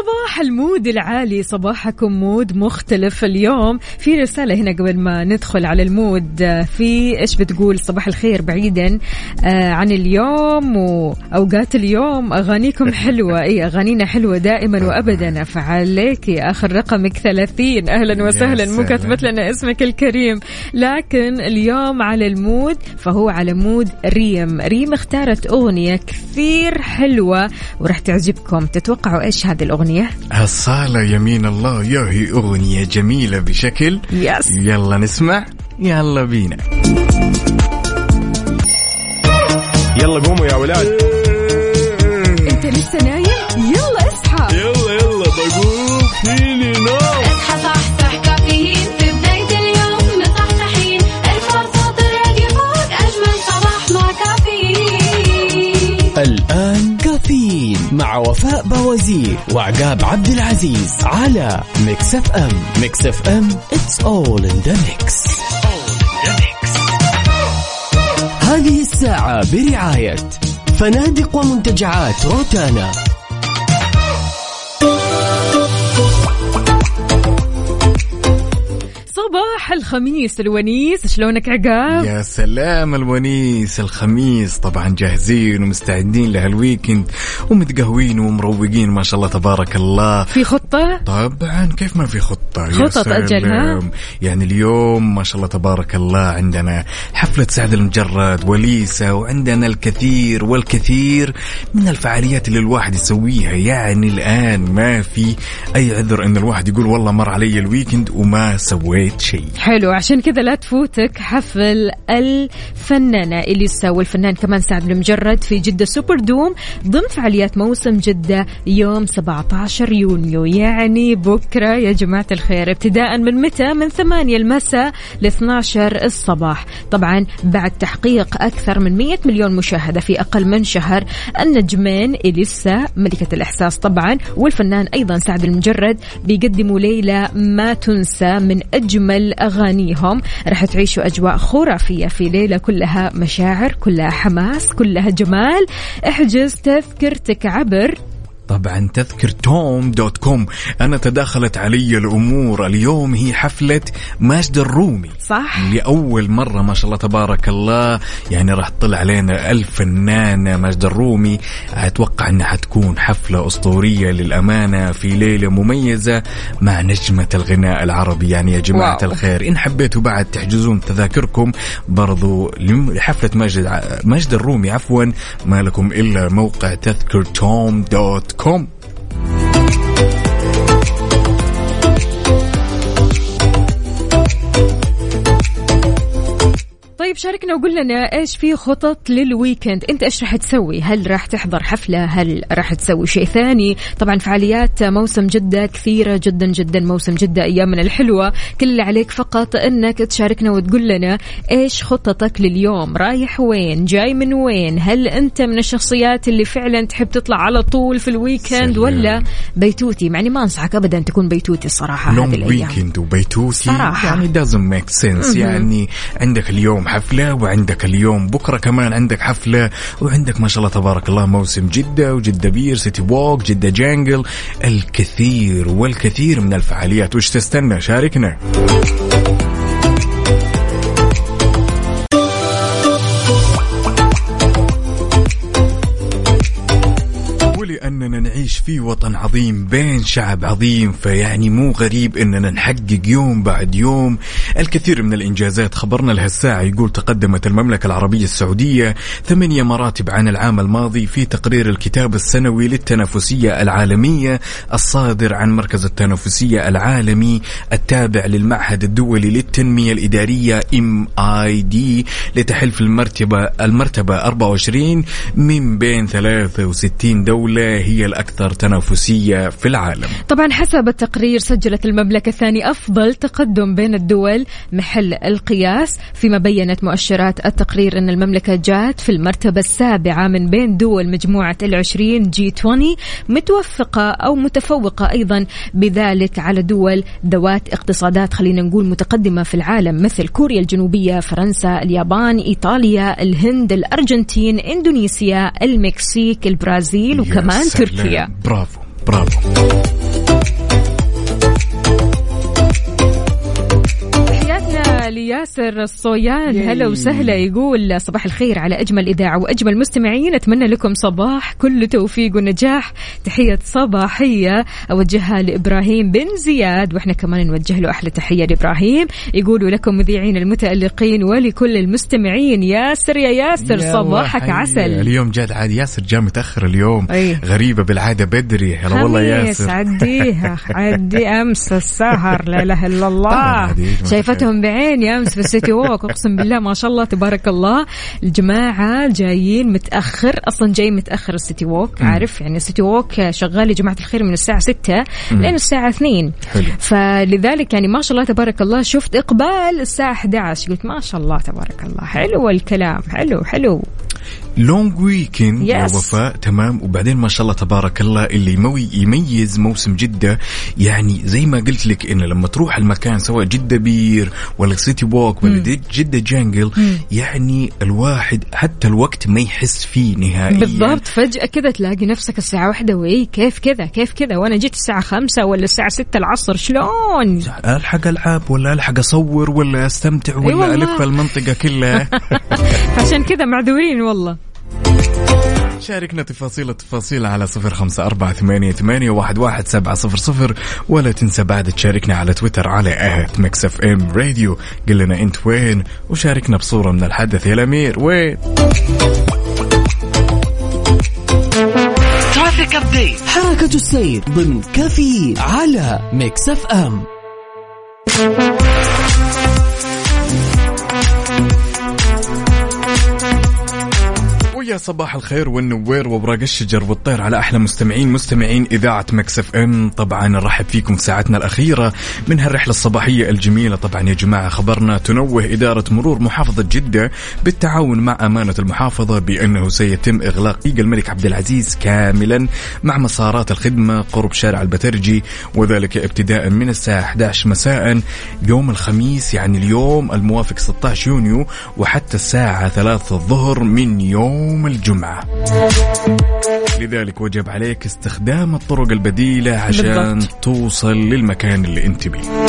صباح ال mood العالي صباحكم mood مختلف اليوم. في رسالة هنا قبل ما ندخل على ال mood في إيش بتقول؟ صباح الخير بعيدا آه، عن اليوم وأوقات اليوم. أغانيكم حلوة. إيه أغانينا حلوة دائما وأبدا. فعليك آخر رقمك 30 أهلا وسهلا. مو. كاتبت لنا اسمك الكريم. لكن اليوم على ال mood فهو على mood ريم. ريم اختارت أغنية كثير حلوة وراح تعجبكم. تتوقعوا إيش هذه الأغنية؟ الصالة يمين الله يا هي أغنية جميلة بشكل. yes يلا نسمع يلا بينا. يلا قوموا يا ولاد. أنت لسه نايم؟ يلا اصحى. يلا يلا بقوم فيني نوم. مع وفاء بوازير وعقاب عبد العزيز على Mix FM. Mix FM it's all in the mix. هذه الساعة برعاية فنادق ومنتجعات روتانا. الخميس. الونيس شلونك عقاب؟ يا سلام الونيس الخميس. طبعا جاهزين ومستعدين لهال weekend ومتقهوين ومروقين ما شاء الله تبارك الله. في خطة؟ طبعا كيف ما في خطة؟ خطط. أجل، ها؟ يعني اليوم ما شاء الله تبارك الله عندنا حفلة سعد المجرد وإليسا وعندنا الكثير والكثير من الفعاليات اللي الواحد يسويها. يعني الآن ما في أي عذر أن الواحد يقول والله مر علي ال weekend وما سويت شيء. حلو. عشان كذا لا تفوتك حفل الفنانة إليسا والفنان كمان سعد المجرد في جدة سوبر دوم ضمن فعاليات موسم جدة يوم 17 يونيو. يعني بكرة يا جماعة الخير ابتداء من متى؟ من 8 المساء ل 12 الصباح. طبعا بعد تحقيق أكثر من 100 مليون مشاهدة في أقل من شهر. النجمين إليسا ملكة الإحساس طبعا والفنان أيضا سعد المجرد بيقدموا ليلة ما تنسى من أجمل أغانيهم. راح تعيشوا أجواء خرافية في ليلة كلها مشاعر كلها حماس كلها جمال. احجز تذكرتك عبر طبعا تذكرتم dot com. أنا تداخلت علي الأمور. اليوم هي حفلة ماجدة الرومي. صح. لأول مرة ما شاء الله تبارك الله. يعني راح تطلع علينا الفنانة ماجدة الرومي. أتوقع أنها حتكون حفلة أسطورية للأمانة في ليلة مميزة مع نجمة الغناء العربي. يعني يا جماعة wow. الخير إن حبيتوا بعد تحجزون تذاكركم. برضو لحفلة ماجد ماجدة الرومي عفوا ما لكم إلا موقع تذكرتم dot com شاركنا وقول لنا إيش في خطط لل weekend أنت إيش راح تسوي؟ هل راح تحضر حفلة؟ هل راح تسوي شيء ثاني؟ طبعا فعاليات موسم جدة كثيرة جدا جدا موسم جدة أيامنا الحلوة. كل اللي عليك فقط إنك تشاركنا وتقول لنا إيش خططك لليوم؟ رايح وين؟ جاي من وين؟ هل أنت من الشخصيات اللي فعلا تحب تطلع على طول في ال weekend سلام. ولا بيتوتي؟ مع إني ما أنصحك ابدا تكون بيتوتي الصراحة هذه الأيام. weekend وبيتوتي. صراحة. يعني doesn't make sense. يعني عندك اليوم حفلة وعندك اليوم بكرة كمان عندك حفلة وعندك ما شاء الله تبارك الله موسم جدة وجدة بير City Walk جدة جانجل الكثير والكثير من الفعاليات. وش تستنى؟ شاركنا. ولأننا نعيش في وطن عظيم بين شعب عظيم فيعني مو غريب أننا نحقق يوم بعد يوم. الكثير من الإنجازات خبرنا لهالساعة يقول تقدمت المملكة العربية السعودية ثمانية مراتب عن العام الماضي في تقرير الكتاب السنوي للتنافسية العالمية الصادر عن مركز التنافسية العالمي التابع للمعهد الدولي للتنمية الإدارية MID لتحلف المرتبة المرتبة 24 من بين 63 دولة. هي الأكثر تنافسية في العالم. طبعا حسب التقرير سجلت المملكة ثاني أفضل تقدم بين الدول محل القياس فيما بينت مؤشرات التقرير أن المملكة جاءت في المرتبة السابعة من بين دول مجموعة العشرين جي 20 متوفقة أو متفوقة أيضا بذلك على دول ذوات اقتصادات خلينا نقول متقدمة في العالم مثل كوريا الجنوبية فرنسا اليابان إيطاليا الهند الأرجنتين إندونيسيا المكسيك البرازيل وكمان سلام. تركيا برافو برافو لياسر الصويان. هلا وسهلا يقول صباح الخير على أجمل إذاعة وأجمل مستمعين. أتمنى لكم صباح كله توفيق ونجاح. تحية صباحية أوجهها لإبراهيم بن زياد وإحنا كمان نوجه له أحلى تحية لإبراهيم. يقولوا لكم مذيعين المتألقين ولكل المستمعين. ياسر يا ياسر يلا صباحك. عسل. اليوم جاد عاد ياسر جاء متأخر اليوم. أي. غريبة بالعادة بدري. هلا والله ياسر. عديها عدي أمس السهر. لا إله إلا الله. هذه ما بعيني أمس في ال City Walk أقسم بالله ما شاء الله تبارك الله. الجماعة جايين متأخر أصلا جاي متأخر ال City Walk عارف؟ يعني ال City Walk شغال يا جماعة الخير من الساعة 6 لين الساعة 2 حلو. فلذلك يعني ما شاء الله تبارك الله شفت إقبال الساعة 11 قلت ما شاء الله تبارك الله حلو الكلام حلو حلو. long weekend يا. وفاء تمام. وبعدين ما شاء الله تبارك الله اللي يموي يميز موسم جدة. يعني زي ما قلت لك إنه لما تروح المكان سواء جدة بير ولا City Walk ولا جدة جانجل يعني الواحد حتى الوقت ما يحس فيه نهائيا. بالضبط. فجأة كذا تلاقي نفسك الساعة واحدة وإيه كيف كذا كيف كذا وأنا جيت الساعة خمسة ولا الساعة ستة العصر شلون؟ ألحق العب ولا ألحق أصور ولا أستمتع ولا والله. ألف المنطقة كلها. *laughs* عشان كذا معذورين والله. شاركنا تفاصيل التفاصيل على صفر خمسة أربعة ثمانية, ثمانية واحد, واحد سبعة صفر صفر ولا تنسى بعد تشاركنا على تويتر على at Mix FM Radio. قل لنا انت وين وشاركنا بصورة من الحدث. يا الأمير وين؟ ترافيك ابديت حركة السير ضمن كفي على ميكس اف إم. ويا صباح الخير والنوير وابراق الشجر والطير على أحلى مستمعين مستمعين إذاعة مكسف إم. طبعا نرحب فيكم في ساعتنا الأخيرة من هالرحلة الصباحية الجميلة. طبعا يا جماعة خبرنا تنوه إدارة مرور محافظة جدة بالتعاون مع أمانة المحافظة بأنه سيتم إغلاق طريق الملك عبد العزيز كاملا مع مسارات الخدمة قرب شارع البترجي وذلك ابتداء من الساعة 11 مساء يوم الخميس يعني اليوم الموافق 16 يونيو وحتى الساعة 3 الظهر من يوم الجمعة. لذلك وجب عليك استخدام الطرق البديلة عشان بالضبط. توصل للمكان اللي انت بيه.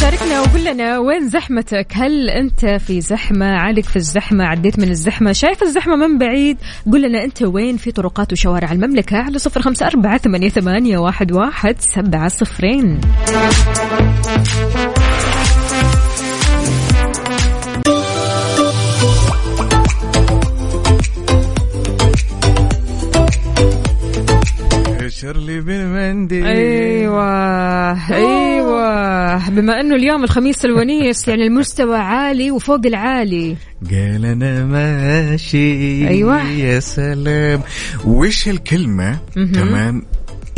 شاركنا وقول لنا وين زحمتك؟ هل أنت في زحمة؟ عالق في الزحمة؟ عديت من الزحمة؟ شايف الزحمة من بعيد؟ قول لنا أنت وين؟ في طرقات وشوارع المملكة على صفر خمسة أربعة ثمانية, ثمانية واحد, واحد سبعة صفرين. شرلي بالمندي أيوه أيوه. بما أنه اليوم الخميس الونيس يعني المستوى عالي وفوق العالي. قال أنا ماشي أيوة. يا سلام. وش الكلمة مهم. كمان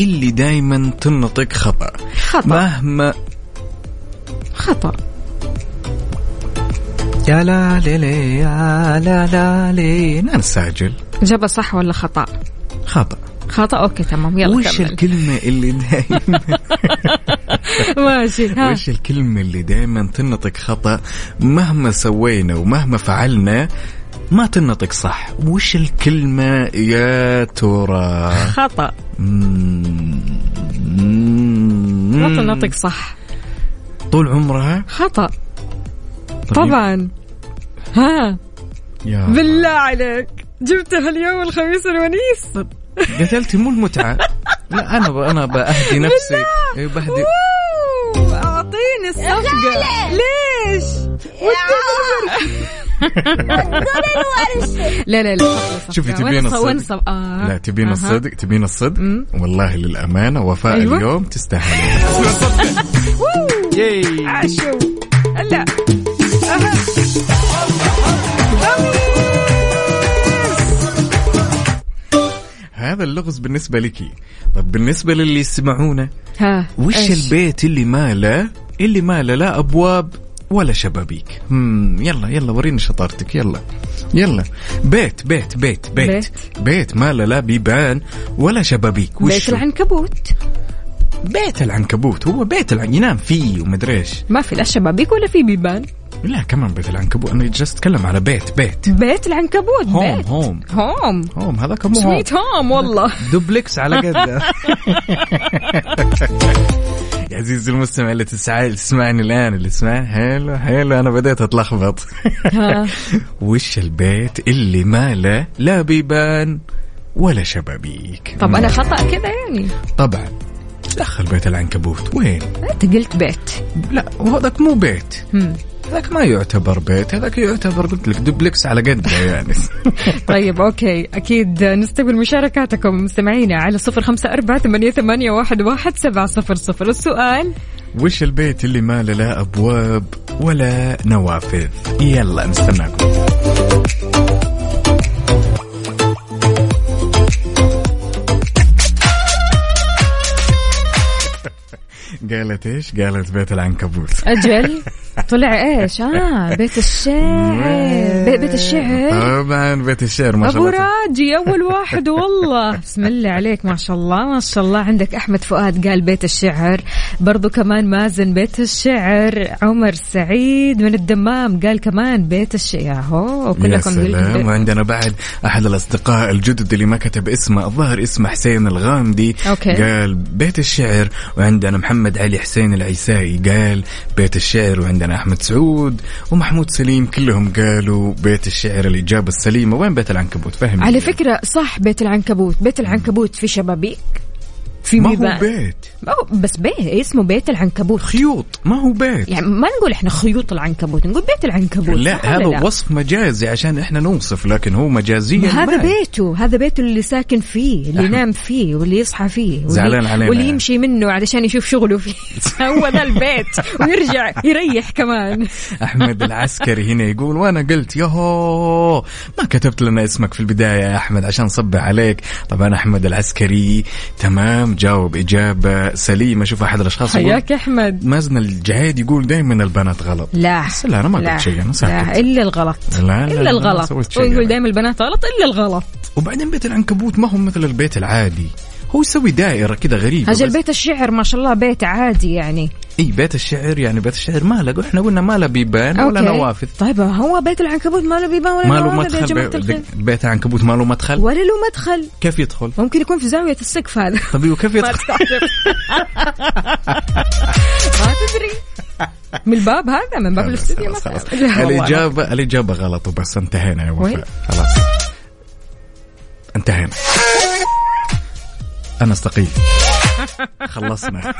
اللي دايما تنطق خطأ؟ خطأ. مهما خطأ. يا لا لي لي يا لا لا لي أنا نسجل جابها صح ولا خطأ؟ خطأ. خطأ. أوكي تمام يلا وش كمل. الكلمة اللي دايما؟ *laughs* ماشي ها. وش الكلمة اللي دائما تنطق خطأ مهما سوينا ومهما فعلنا ما تنطق صح؟ وش الكلمة يا ترى؟ خطأ. مم. ما تنطق صح. طول عمرها؟ خطأ. طيب. طبعا. ها. يا بالله عليك. جبتها اليوم الخميس الونيس. قتلتي مو المتعة. لا أنا ب... أنا بأهدي نفسي. إيه، بهدي. أعطيني الصفقة. ليش؟ لا لا لا شوفي. تبين الصدق. آه. لا تبين. الصدق تبين الصدق. مم. والله للأمانة وفاء أيوة. اليوم تستاهل. *laughs* ياي. عاشوا هلا. هذا اللغز بالنسبة لك طب بالنسبة للي يسمعونا ها وش إيش؟ البيت اللي ما له اللي ما له لا أبواب ولا شبابيك هم يلا يلا وريني شطارتك يلا يلا بيت بيت بيت بيت بيت. بيت ما له لا بيبان ولا شبابيك وش بيت؟ العنكبوت بيت العنكبوت هو بيت العن... ينام فيه ومدري إيش. ما في لا شبابيك ولا في بيبان. لا كمان بيت العنكبوت أنا جالس أتكلم على بيت بيت. بيت العنكبوت home بيت. home. home. home هذاك مو home. sweet home والله. دوبلكس على قد. *laughs* يا عزيزي المستمع اللي تسعى تسمعني الآن اللي تسمعني. هلا هلا أنا بديت أتلخبط. *laughs* وش البيت اللي ما له لا بيبان ولا شبابيك؟ طب أنا خطأ كذا يعني. طبعا. دخل بيت العنكبوت. وين؟ انت قلت بيت. لا وهذاك مو بيت. هذاك ما يعتبر بيت هذاك يعتبر قلت لك دوبلكس على قده يعني. *laughs* طيب okay. أكيد نستقبل مشاركاتكم. مستمعينا على صفر خمسة أربعة ثمانية, ثمانية واحد, واحد سبعة صفر صفر. السؤال؟ وش البيت اللي ما له لا أبواب ولا نوافذ؟ يلا نستناكم. قالت إيش؟ قالت بيت العنكبوت أجل *laughs* طلع إيش؟ آه *laughs* بيت الشعر. بي- بيت الشعر. طبعا بيت الشعر ما شاء الله. راجي أول واحد والله. *laughs* بسم الله عليك ما شاء الله ما شاء الله. عندك أحمد فؤاد قال بيت الشعر. برضو كمان مازن بيت الشعر. عمر سعيد من الدمام قال كمان بيت الشعر. يا هو يا كلكم سلام. وعندنا بعد أحد الأصدقاء الجدد اللي ما كتب اسمه الظاهر اسمه حسين الغامدي. okay. قال بيت الشعر. وعندنا محمد علي حسين العيسائي قال بيت الشعر. وعندنا أحمد سعود ومحمود سليم كلهم قالوا بيت الشعر الإجابة السليمة. وين بيت العنكبوت؟ فهم على فكرة صح بيت العنكبوت. بيت العنكبوت في شبابيك. في ما هو بيت. ما هو بس بيت اسمه بيت العنكبوت. خيوط ما هو بيت. يعني ما نقول إحنا خيوط العنكبوت نقول بيت العنكبوت لا هذا وصف مجازي عشان إحنا نوصف لكن هو مجازيا هذا ما- بيته هذا بيته اللي ساكن فيه اللي ينام فيه واللي يصحى فيه زعلان علينا واللي يعني. يمشي منه علشان يشوف شغله فيه. *laughs* *laughs* هو ذا البيت ويرجع يريح كمان. أحمد العسكري هنا يقول وأنا قلت يهو ما كتبت لنا اسمك في البداية يا أحمد عشان صبح عليك. طبعا أحمد العسكري تمام جاوب إجابة سليمة. شوف أحد الأشخاص يقول حياك يا أحمد. مازن الجهاد يقول دايما البنات غلط. لا. بس لا أنا ما لا. قلت شيء لا ساكت. إلا الغلط. لا، لا، لا، ما الغلط. ويقول أنا. دائما البنات غلط إلا الغلط. وبعدين بيت العنكبوت ما هو مثل البيت العادي. هو يسوي دائرة كذا غريبة أجل بيت الشعر ما شاء الله بيت عادي يعني. إي بيت الشعر يعني بيت الشعر ما له إحنا قلنا ما له بيبان ولا okay. نوافذ. طيب هو بيت العنكبوت ما له بيبان ولا ما له مدخل بي-. بيت العنكبوت ما له مدخل؟ ولا له مدخل. كيف يدخل؟ ممكن يكون في زاوية السقف هذا. *laughs* طيب وكيف يدخل؟ ما تدري. من الباب هذا؟ من باب خلاص، الاستوديو؟ خلاص،. الإجابة الإجابة غلط وبس انتهينا يا؟ وفاء. خلاص. انتهينا. أنا استقيل. خلصنا.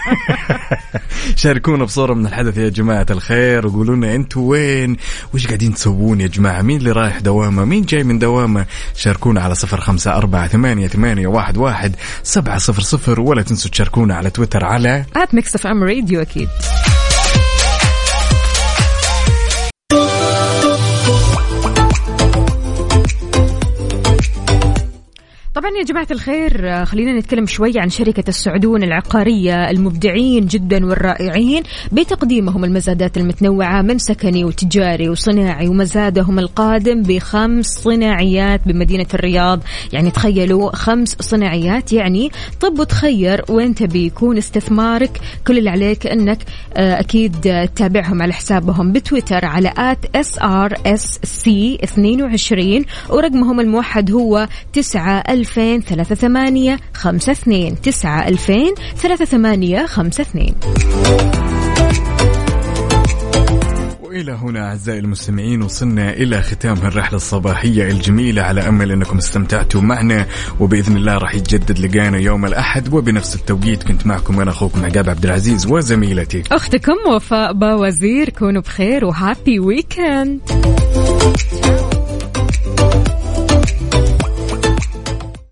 شاركونا بصورة من الحدث يا جماعة الخير وقولوا لنا أنتوا وين؟ وش قاعدين تسوون يا جماعة؟ مين اللي رايح دوامة؟ مين جاي من دوامة؟ شاركونا على صفر خمسة أربعة ثمانية, ثمانية واحد, واحد سبعة صفر صفر ولا تنسوا تشاركونا على تويتر على at Mix FM Radio أكيد. طبعا يا جماعة الخير آه، خلينا نتكلم شوي عن شركة السعدون العقارية المبدعين جدا والرائعين بتقديمهم المزادات المتنوعة من سكني وتجاري وصناعي ومزادهم القادم بخمس صناعيات بمدينة الرياض. يعني تخيلوا خمس صناعيات يعني طب وتخير وين تبي يكون استثمارك. كل اللي عليك إنك آه، أكيد آه، تتابعهم على حسابهم بتويتر على at SRSC 22 ورقمهم الموحد هو 9 2000 38 52 9 2000 38 52 وإلى هنا أعزائي المستمعين وصلنا إلى ختام الرحلة الصباحية الجميلة. على أمل أنكم استمتعتوا معنا وبإذن الله راح يتجدد لقانا يوم الأحد. وبنفس التوقيت كنت معكم أنا أخوكم عقاب عبد العزيز وزميلتي. أختكم وفاء باوزير كونوا بخير وهابي ويكند